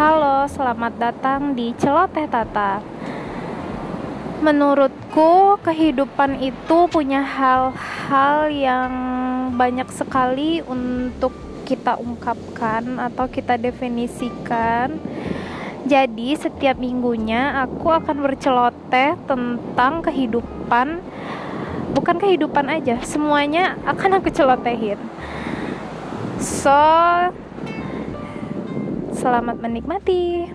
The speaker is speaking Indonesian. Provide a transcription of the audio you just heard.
Halo, selamat datang di Celoteh Tata. Menurutku, kehidupan itu punya hal-hal yang banyak sekali untuk kita ungkapkan atau kita definisikan. Jadi, setiap minggunya aku akan berceloteh tentang kehidupan, bukan kehidupan aja, semuanya akan aku celotehin. So, Selamat menikmati.